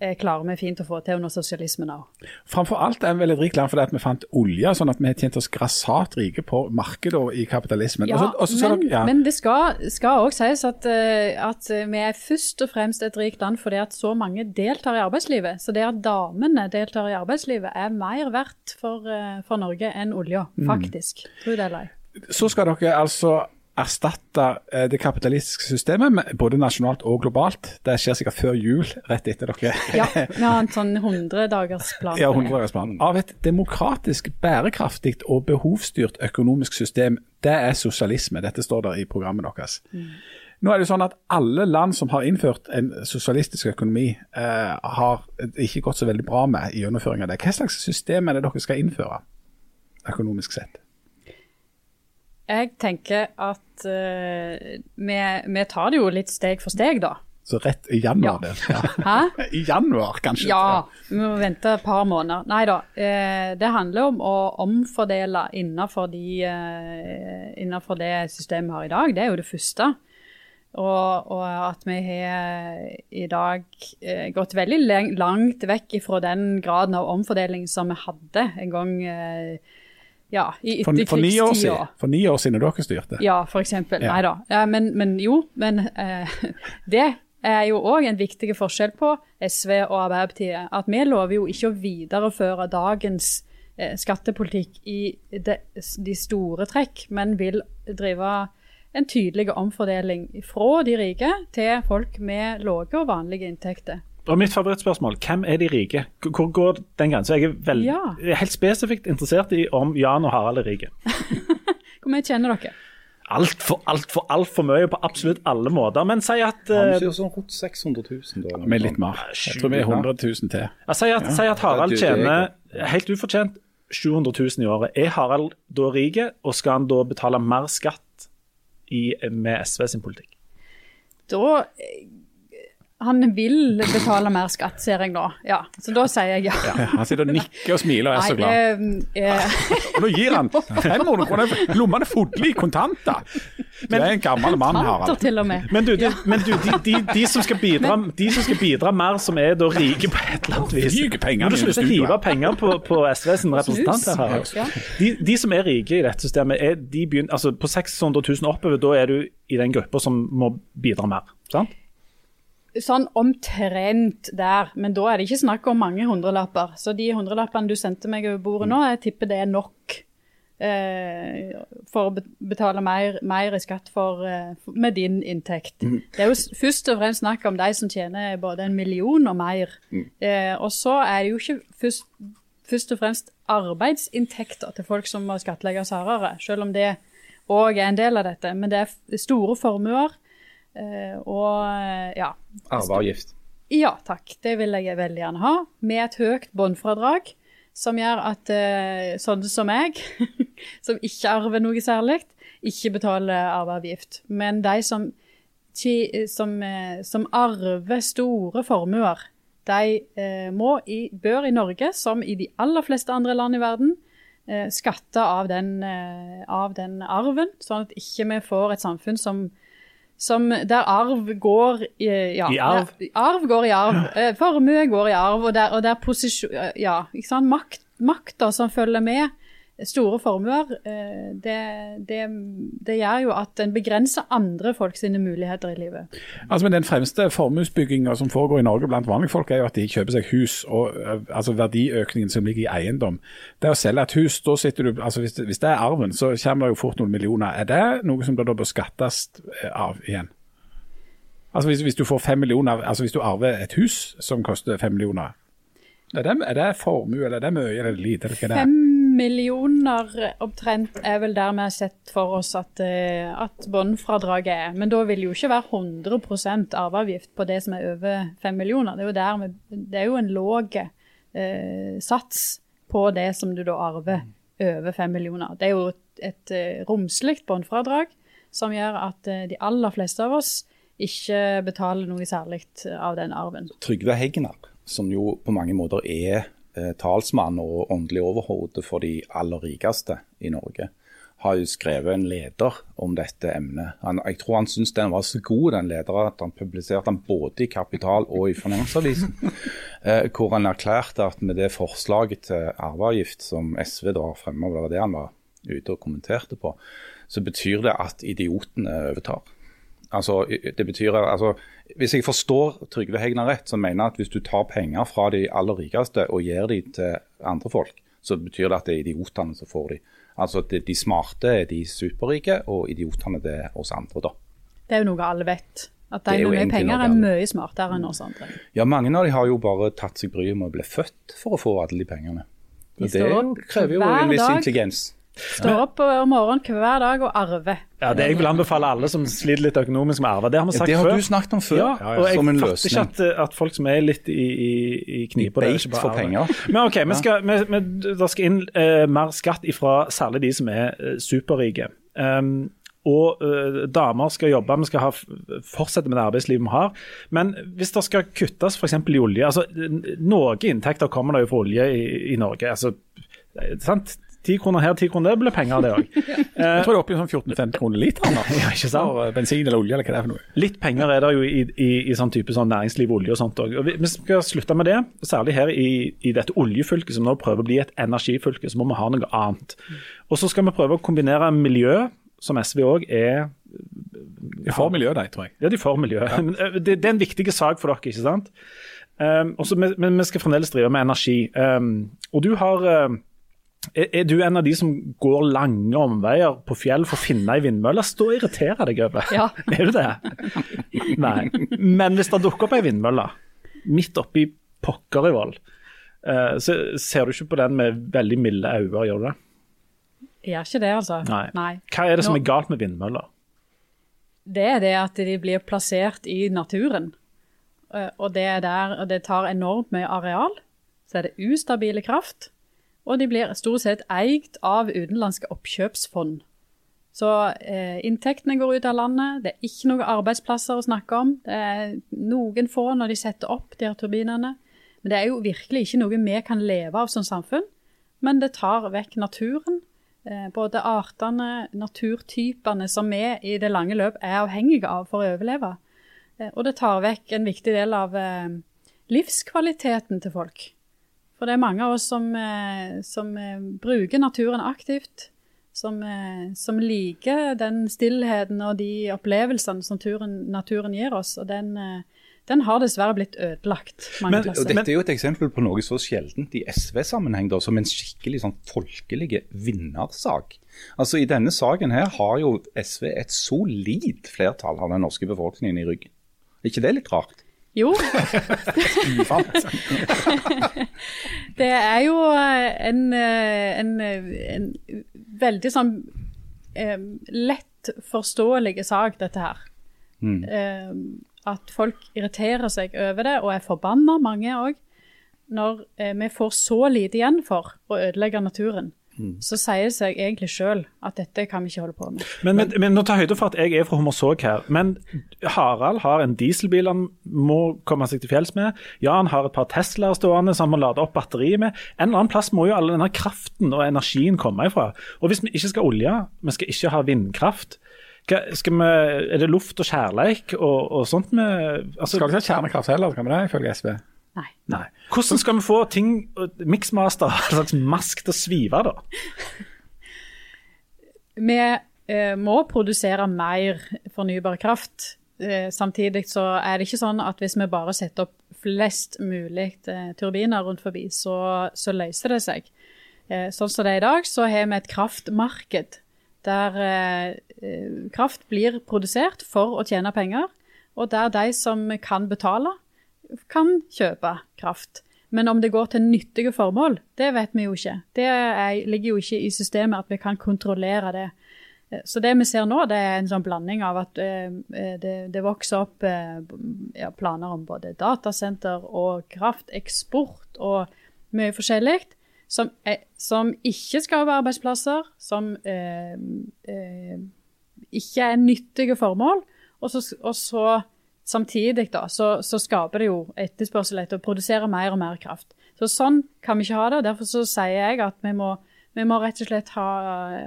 eh, klarer vi fint å få til under sosialismen òg. Framfor alt er vi vel et rikt land fordi at vi fant olje, sånn at vi har tjent oss grassat rike på markedet og i kapitalismen. Ja, Og så- og så skal men, dere- ja. men det skal òg sies at, eh, at vi er først og fremst et rikt land fordi at så mange deltar i arbeidslivet. Så det at damene deltar i arbeidslivet er mer verdt for, eh, for Norge enn olja, Mm. Tror Tro det eller ei. Så skal dere altså erstatte eh, det kapitalistiske systemet, både nasjonalt og globalt. Det skjer sikkert før jul, rett etter dere. Ja, vi har en sånn 100-dagersplan. Ja, 100-dagersplan. Av et demokratisk, bærekraftig og behovsstyrt økonomisk system. Det er sosialisme. Dette står der i programmet deres. Nå er det sånn at Alle land som har innført en sosialistisk økonomi, eh, har ikke gått så veldig bra med i gjennomføringen av det. Hva slags system er det dere skal innføre, økonomisk sett? Jeg tenker at uh, vi, vi tar det jo litt steg for steg, da. Så rett i januar, Ja. det. Ja. Hæ? I januar, kanskje. Ja, vi må vente et par måneder. Nei da. Uh, det handler om å omfordele innenfor, de, uh, innenfor det systemet vi har i dag. Det er jo det første. Og, og at vi har i dag eh, gått veldig langt vekk fra den graden av omfordeling som vi hadde en gang eh, ja, i For, for, ni år siden, for ni år siden dere styrte. Ja, eksempel. Ja. Nei da. Ja, men, men jo, men eh, det er jo òg en viktig forskjell på SV og Arbeiderpartiet. At vi lover jo ikke å videreføre dagens eh, skattepolitikk i de, de store trekk, men vil drive en tydelig omfordeling fra de rike til folk med lave og vanlige inntekter. Og mitt favorittspørsmål, hvem er de rike? Hvor- går den grensa? Jeg er, vel, Ja. helt spesifikt interessert i om Jan og Harald er rike. Hvor mye kjenner dere? Altfor, altfor, altfor mye på absolutt alle måter. Men si at, Han eh, sier sånn rundt 600 000 da. Med litt mer. Jeg tror vi er 100 000 til. ja, si at, si at Harald Ja, er tjener helt ufortjent 700 000 i året. Er Harald da rik, og skal han da betale mer skatt i, med SV sin politikk? Da Han vil betale mer skatt, ser jeg nå. Ja, så da sier jeg ja. Ja, han sitter og nikker og smiler og er så glad. Nei, eh, eh, nå gir han 500 kroner. Lommene er fulle i kontanter. Du er en gammel mann, Harald. til og med. Men du, de, men du de, de, de, som skal bidra, de som skal bidra mer, som er da rike på et eller annet vis Fyker pengene du slutter å hive penger på, på SV sin representant her, De, de som er rike i dette systemet, er, de begynner, altså på 600 000 oppover, da er du i den gruppa som må bidra mer. sant? Sånn omtrent der, men da er det ikke snakk om mange hundrelapper. Så de hundrelappene du sendte meg over bordet nå, jeg tipper det er nok eh, for å betale mer, mer i skatt for, eh, med din inntekt. Det er jo først og fremst snakk om de som tjener både en million og mer. Eh, og så er det jo ikke først, først og fremst arbeidsinntekter til folk som må skattlegges hardere, selv om det òg er en del av dette. Men det er store formuer. Eh, og eh, ja, Arveavgift. ja takk, det vil jeg veldig gjerne ha. Med et høyt båndfradrag, som gjør at eh, sånne som meg, som ikke arver noe særlig, ikke betaler arveavgift. Men de som, som, som arver store formuer, de må i, bør i Norge, som i de aller fleste andre land i verden, skatte av den, av den arven, sånn at ikke vi får et samfunn som som der arv går i, ja, I arv? Der, arv går i arv. Eh, formue går i arv, og der, og der posisjon Ja, ikke sant. Makt, makta som følger med store formuer, eh, det, det, det gjør jo at en begrenser andre folk sine muligheter i livet. Altså, men Den fremste formuesbygginga som foregår i Norge blant vanlige folk, er jo at de kjøper seg hus. og øh, altså Verdiøkningen som ligger i eiendom. Det å selge et hus, da sitter du, altså hvis det, hvis det er arven, så kommer det jo fort noen millioner. Er det noe som da bør skattes øh, av igjen? Altså hvis, hvis du får fem millioner, altså hvis du arver et hus som koster fem millioner, er det, er det formue, eller er det mye, eller er lite? eller hva det er? Fem millioner omtrent er vel der vi har sett for oss at, eh, at bunnfradraget er. Men da vil det jo ikke være 100% arveavgift på det som er over 5 millioner. Det er jo, der med, det er jo en låg eh, sats på det som du da arver over 5 millioner. Det er jo et, et eh, romslig bunnfradrag som gjør at eh, de aller fleste av oss ikke betaler noe særlig av den arven. Trygve Hegnar, som jo på mange måter er talsmann og åndelig overhode for de aller rikeste i Norge, har jo skrevet en leder om dette emnet. Han, jeg tror han syntes den var så god, den lederen, at han publiserte den både i Kapital og i Finansavisen. eh, hvor han erklærte at med det forslaget til arveavgift som SV da fremma, var det han var ute og kommenterte på, så betyr det at idiotene overtar. Altså, det betyr altså, Hvis jeg forstår Trygve Hegnar rett, så mener jeg at hvis du tar penger fra de aller rikeste og gir de til andre folk, så betyr det at det er idiotene som får de. Altså at De smarte er de superrike, og idiotene det er oss andre, da. Det er jo noe alle vet. At de med penger er mye smartere enn oss andre. Ja, Mange av de har jo bare tatt seg bryet med å bli født for å få alle de pengene. Og det krever jo en viss intelligens. Står opp om morgenen hver dag og arver. Ja, det Jeg vil anbefale alle som sliter litt økonomisk med arve. Det har vi Ja, sagt det har før. du snakket om før, Ja, og jeg som en fatter løsning. ikke at, eh, at folk som er litt i, i, i knipa det er ikke bare for penger. Men ok, vi skal, vi, vi, det skal inn uh, mer skatt ifra særlig de som er uh, superrike. Um, og uh, damer skal jobbe, vi skal ha, fortsette med det arbeidslivet vi har. Men hvis det skal kuttes f.eks. i olje altså Noe inntekter kommer det jo fra olje i, i Norge. altså sant? Ti kroner her, ti kroner der blir penger, av det òg. Jeg tror det er oppi i sånn 14-15 kroner literen. Ja, ikke sant? For bensin eller olje, eller hva det er for noe. Litt penger er det jo i, i, i sånn type sånn næringsliv, olje og sånt òg. Vi, vi skal slutte med det. Særlig her i, i dette oljefylket som nå prøver å bli et energifylke, så må vi ha noe annet. Og så skal vi prøve å kombinere miljø, som SV òg er De får miljø, de, tror jeg. Ja, de får miljø. Men eh, det, det er en viktig sak for dere, ikke sant? Um, også, men vi skal fremdeles drive med energi. Um, og du har um, er, er, du en av de som går lange omveier på fjell for å finne ei vindmølle? Stå og irritere deg over. Ja. Er du det? Nei. Men hvis det dukker opp ei vindmølle midt oppi pokker i vold, så ser du ikke på den med veldig milde øyne, gjør du det? Jeg gjør ikke det, altså. Nei. Nei. Hva er det som Nå- er galt med vindmøller? Det er det at de blir plassert i naturen. Eh, Og det, er der, og det tar enormt mye areal. Så er det ustabile kraft. Og de blir stort sett eid av utenlandske oppkjøpsfond. Så eh, inntektene går ut av landet. Det er ikke noen arbeidsplasser å snakke om. Det er noen få når de setter opp de her turbinene. Men det er jo virkelig ikke noe vi kan leve av som samfunn. Men det tar vekk naturen. Eh, både artene, naturtypene som vi i det lange løp er avhengige av for å overleve. Eh, og det tar vekk en viktig del av eh, livskvaliteten til folk. For det er mange av oss som, eh, som eh, bruker naturen aktivt. Som, eh, som liker den stillheten og de opplevelsene som turen, naturen gir oss. Og den, den har dessverre blitt ødelagt mange Men- plasser. Dette er jo et eksempel på noe så sjeldent i SV-sammenheng, som en skikkelig sånn folkelig vinnersak. Altså I denne saken her har jo SV et solid flertall av den norske befolkningen i ryggen. Er ikke det litt rart? Jo, det er jo eh, en, eh, en, eh, en veldig sånn eh, lett forståelig sak, dette her. Eh, at folk irriterer seg over det, og er forbanna, mange òg. Når eh, vi får så lite igjen for å ødelegge naturen, så sier det seg egentlig sjøl at dette kan vi ikke holde på med. Men, men, men nå tar høyde for at jeg er fra Hommersåk her. Men Harald har en dieselbil han må komme seg til fjells med. Ja, han har et par Teslaer stående som han må lade opp batteriet med. En eller annen plass må jo all denne kraften og energien komme ifra. Og hvis vi ikke skal ha olje, vi skal ikke ha vindkraft, hva, skal vi, er det luft og kjærleik og, og sånt med altså, Skal ikke ha kjernekraft heller, kan vi det, ifølge SV? Nei. Nei. Hvordan skal vi få ting, Mixmaster, en slags mask til å svive, da? Vi eh, må produsere mer fornybar kraft. Eh, samtidig så er det ikke sånn at hvis vi bare setter opp flest mulig eh, turbiner rundt forbi, så, så løser det seg. Eh, sånn som det er i dag, så har vi et kraftmarked der eh, eh, kraft blir produsert for å tjene penger, og der de som kan betale, kan kjøpe kraft. Men om det går til nyttige formål, det vet vi jo ikke. Det er, ligger jo ikke i systemet at vi kan kontrollere det. Eh, Så det vi ser nå, det er en sånn blanding av at eh, det, det vokser opp eh, ja, planer om både datasenter og krafteksport og mye forskjellig. Som, som ikke skaper arbeidsplasser, som eh, eh, ikke er nyttige formål. Og så, og så samtidig da, så, så skaper det jo etterspørsel etter å produsere mer og mer kraft. Så sånn kan vi ikke ha det. og Derfor så sier jeg at vi må, vi må rett og slett ha,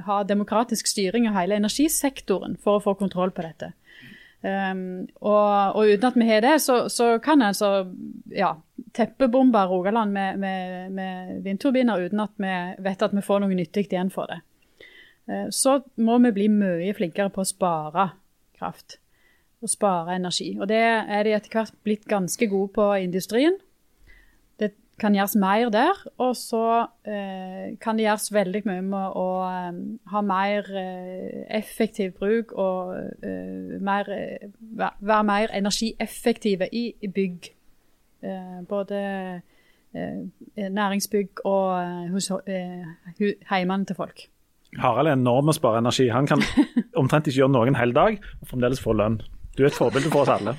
ha demokratisk styring av hele energisektoren for å få kontroll på dette. Um, og, og uten at vi har det, så, så kan en altså ja, teppebombe Rogaland med, med, med vindturbiner uten at vi vet at vi får noe nyttig igjen for det. Uh, så må vi bli mye flinkere på å spare kraft og spare energi. Og det er de etter hvert blitt ganske gode på i industrien. Det kan gjøres mer der, og så eh, kan det gjøres veldig mye med å eh, ha mer eh, effektiv bruk og eh, mer, eh, være mer energieffektive i, i bygg. Eh, både næringsbygg og hos, heimene til folk. Harald er enorm å spare energi. Han kan omtrent ikke gjøre noen hel dag og fremdeles få lønn. Du er et forbilde for oss alle.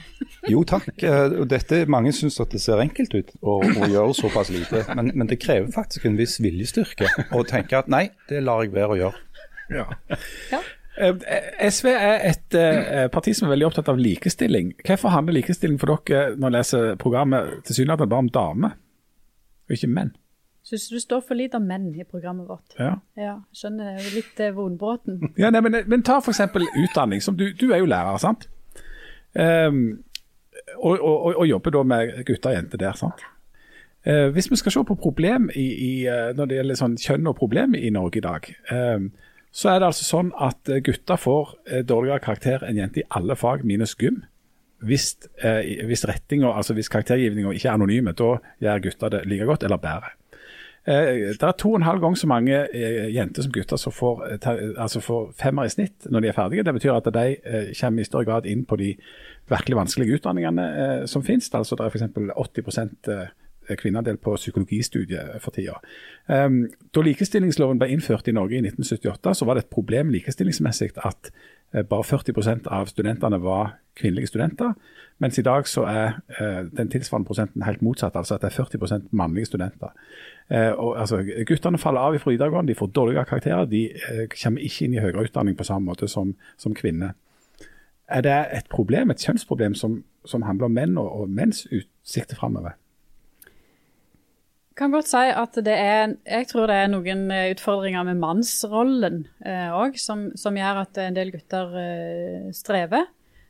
Jo takk. Eh, Dette, mange syns at det ser enkelt ut å, å gjøre såpass lite, men, men det krever faktisk en viss viljestyrke å tenke at nei, det lar jeg være å gjøre. Ja. ja. SV er et eh, parti som er veldig opptatt av likestilling. Hvorfor handler likestilling for dere når dere leser programmet tilsynelatende bare om damer, og ikke menn? Syns du det står for lite om menn i programmet vårt? Ja. Ja, skjønner det er litt eh, vonbråten. Ja, nei, men, men ta f.eks. utdanning. Som du, du er jo lærer, sant? Um, og, og, og, jobber da med gutter og jenter der. sant? Uh, hvis vi skal se på problem i, i, eh, når det gjelder sånn kjønn og problem i Norge i dag, um, så er det altså sånn at eh, gutter får dårligere karakter enn jenter i alle fag minus gym. Hvis, uh, hvis altså hvis karaktergivninga ikke er anonyme, da gjør gutter det like godt eller bedre. Eh, det er to og en halv gang så mange eh, jenter som gutter som får, eh, altså får femmer i snitt når de er ferdige. Det betyr at de kommer i større grad inn på de virkelig vanskelige utdanningene som finnes. Altså, det er f.eks. 80 eh, kvinneandel på psykologistudiet for tida. Um, da likestillingsloven ble innført i Norge i 1978, så var det et problem likestillingsmessig at bare 40% av studentene var kvinnelige studenter. Mens i dag så er eh, den tilsvarende prosenten helt motsatt, altså at det er 40% mannlige studenter. Eh, og, altså, guttene faller av fra videregående, de får dårligere karakterer. De eh, kommer ikke inn i høyere utdanning på samme måte som, som kvinner. Er det et problem, et kjønnsproblem som, som handler om menn og, og menns utsikter framover? Kan godt si at det er Jeg tror det er noen eh, utfordringer med mannsrollen òg, eh, som, som, gjør at en del gutter eh, strever.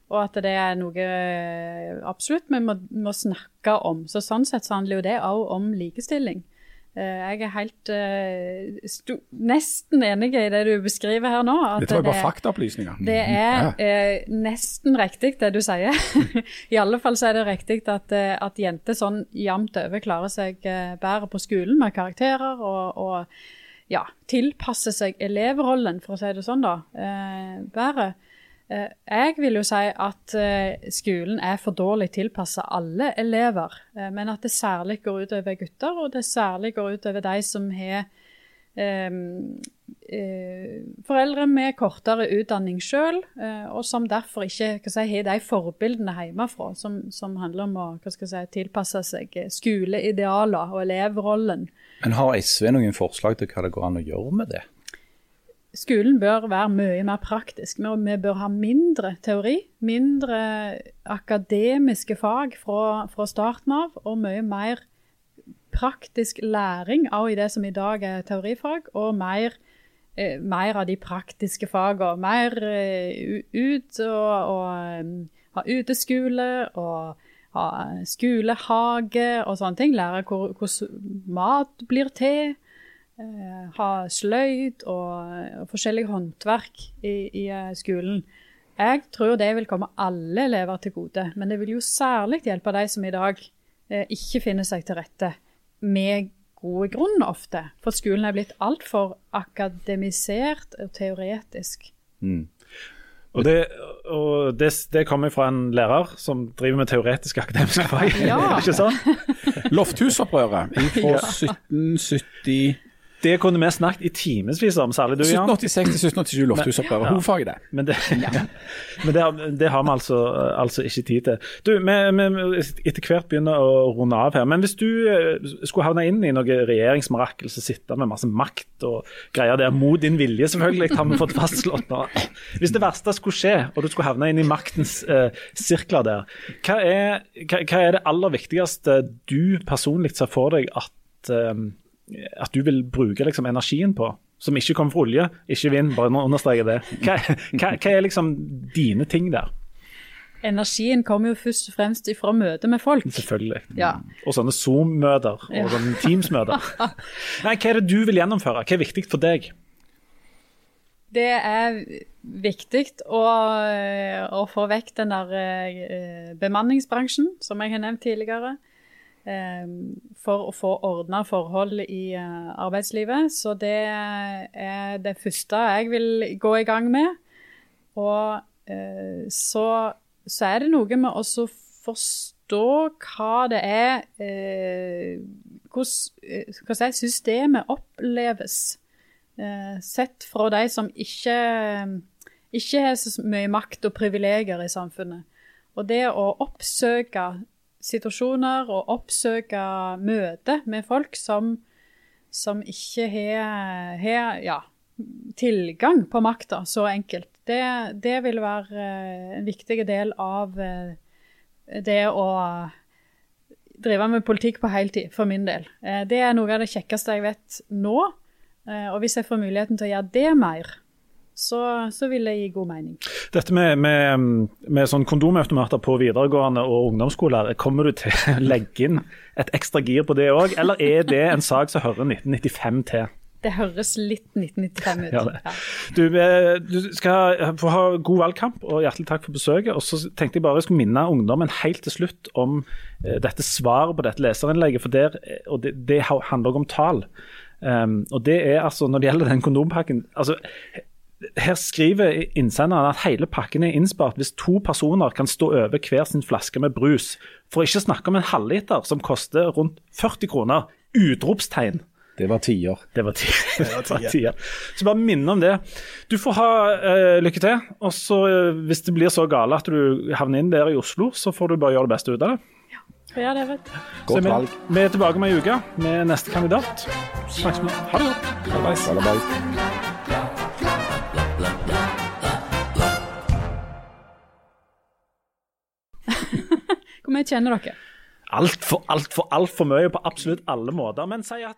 Og at det er noe eh, absolutt vi må, må, snakke om. Så Sånn sett så handler jo det òg om likestilling. Eh, jeg er helt uh, nesten enig i det du beskriver her nå. Dette var bare faktaopplysninger. Det er uh, nesten riktig det du sier. I alle fall så er det riktig at, at jenter sånn jevnt over klarer seg bedre på skolen med karakterer og, og ja, tilpasser seg elevrollen, for å si det sånn, da, uh, bedre. Eh, jeg vil jo si at eh, skolen er for dårlig tilpassa alle elever, eh, men at det særlig går utover gutter, og det særlig går utover de som har foreldre med kortere utdanning sjøl, og som derfor ikke si, har de forbildene hjemmefra som, som handler om å si, tilpasse seg skoleidealer og elevrollen. Men har SV noen forslag til hva det går an å gjøre med det? Skolen bør være mye mer praktisk. Vi bør ha mindre teori, mindre akademiske fag fra, fra starten av, og mye mer praktisk læring av det som i dag er teorifag, og mer, eh, mer av de praktiske fagene. Mer eh, ut og, og um, ha uteskole og ha skolehage og sånne ting. Lære hvordan mat blir til. Eh, ha sløyd og, og forskjellige håndverk i, i uh, skolen. Jeg tror det vil komme alle elever til gode, men det vil jo særlig hjelpe de som i dag uh, ikke finner seg til rette, med gode grunn ofte. For skolen er blitt altfor akademisert og teoretisk. Mm. Og, det, og det, det, kommer fra en lærer som driver med teoretiske akademiske fag. Ja. ikke sånn? Lofthusopprøret fra 1770 det kunne vi snakket i timevis om, særlig du, Jan. 1786 til 1787 lofthusoppgave. Ja. Hovedfag i det. Men, det, men det, det, har vi altså, altså, ikke tid til. Du, vi, vi etter hvert begynner å runde av her. Men hvis du eh, skulle havne inn i noe regjeringsmirakel, så sitte med masse makt og greier der, mot din vilje selvfølgelig, har vi fått fastslått nå. Hvis det verste skulle skje, og du skulle havne inn i maktens eh, sirkler der, hva er, hva, hva er, det aller viktigste du personlig ser for deg at um, at du vil bruke liksom, energien på, som ikke kommer fra olje, ikke vind, bare understreker det. Hva, hva, hva, er liksom dine ting der? Energien kommer jo først og fremst fra møte med folk. Selvfølgelig. Ja. Og sånne Zoom-møter og ja. sånne Teams-møter. Nei, Hva er det du vil gjennomføre? Hva er viktig for deg? Det er viktig å, å få vekk den der eh, bemanningsbransjen, som jeg har nevnt tidligere. Ehm, for å få ordna forhold i eh, arbeidslivet. Så det er det første jeg vil gå i gang med. Og eh, så, så er det noe med å forstå hva det er eh, Hvordan systemet oppleves. Sett fra de som ikke, ikke har så mye makt og privilegier i samfunnet. Og det å oppsøke situasjoner og oppsøke møter med folk som, som ikke har, ja, tilgang på makta så enkelt. Det, det vil være eh, en viktig del av eh, det å drive med politikk på heltid, for min del. Eh, det er noe av det kjekkeste jeg vet nå. Og hvis jeg får muligheten til å gjøre det mer, så, så vil det gi god mening. Dette med, med, med sånn kondomautomater på videregående og ungdomsskoler, kommer du til å legge inn et ekstra gir på det òg, eller er det en sak som hører 1995 til? Det høres litt 1995 ut. Ja. Du, eh, du, skal få ha god valgkamp, og hjertelig takk for besøket. Og så tenkte jeg bare jeg skulle minne ungdommen helt til slutt om uh, dette svaret på dette leserinnlegget. for der, og det, det handler også om tall. Um, og det er altså, Når det gjelder den kondompakken altså, Her skriver innsenderen at hele pakken er innspart hvis to personer kan stå over hver sin flaske med brus. For ikke snakke om en halvliter som koster rundt 40 kroner. Utropstegn. Det var tider. Det var tider. Så bare minne om det. Du får ha uh, lykke til. Og så uh, Hvis det blir så gale at du havner inn der i Oslo, så får du bare gjøre det beste ut av det. Ja, det vet jeg. Godt valg. vi er tilbake om ei uke med neste kandidat. Snakkes med Ha det godt. Hallabais. Hallabais. Hvor mye kjenner dere? Altfor, altfor, altfor mye på absolutt alle måter. Men si at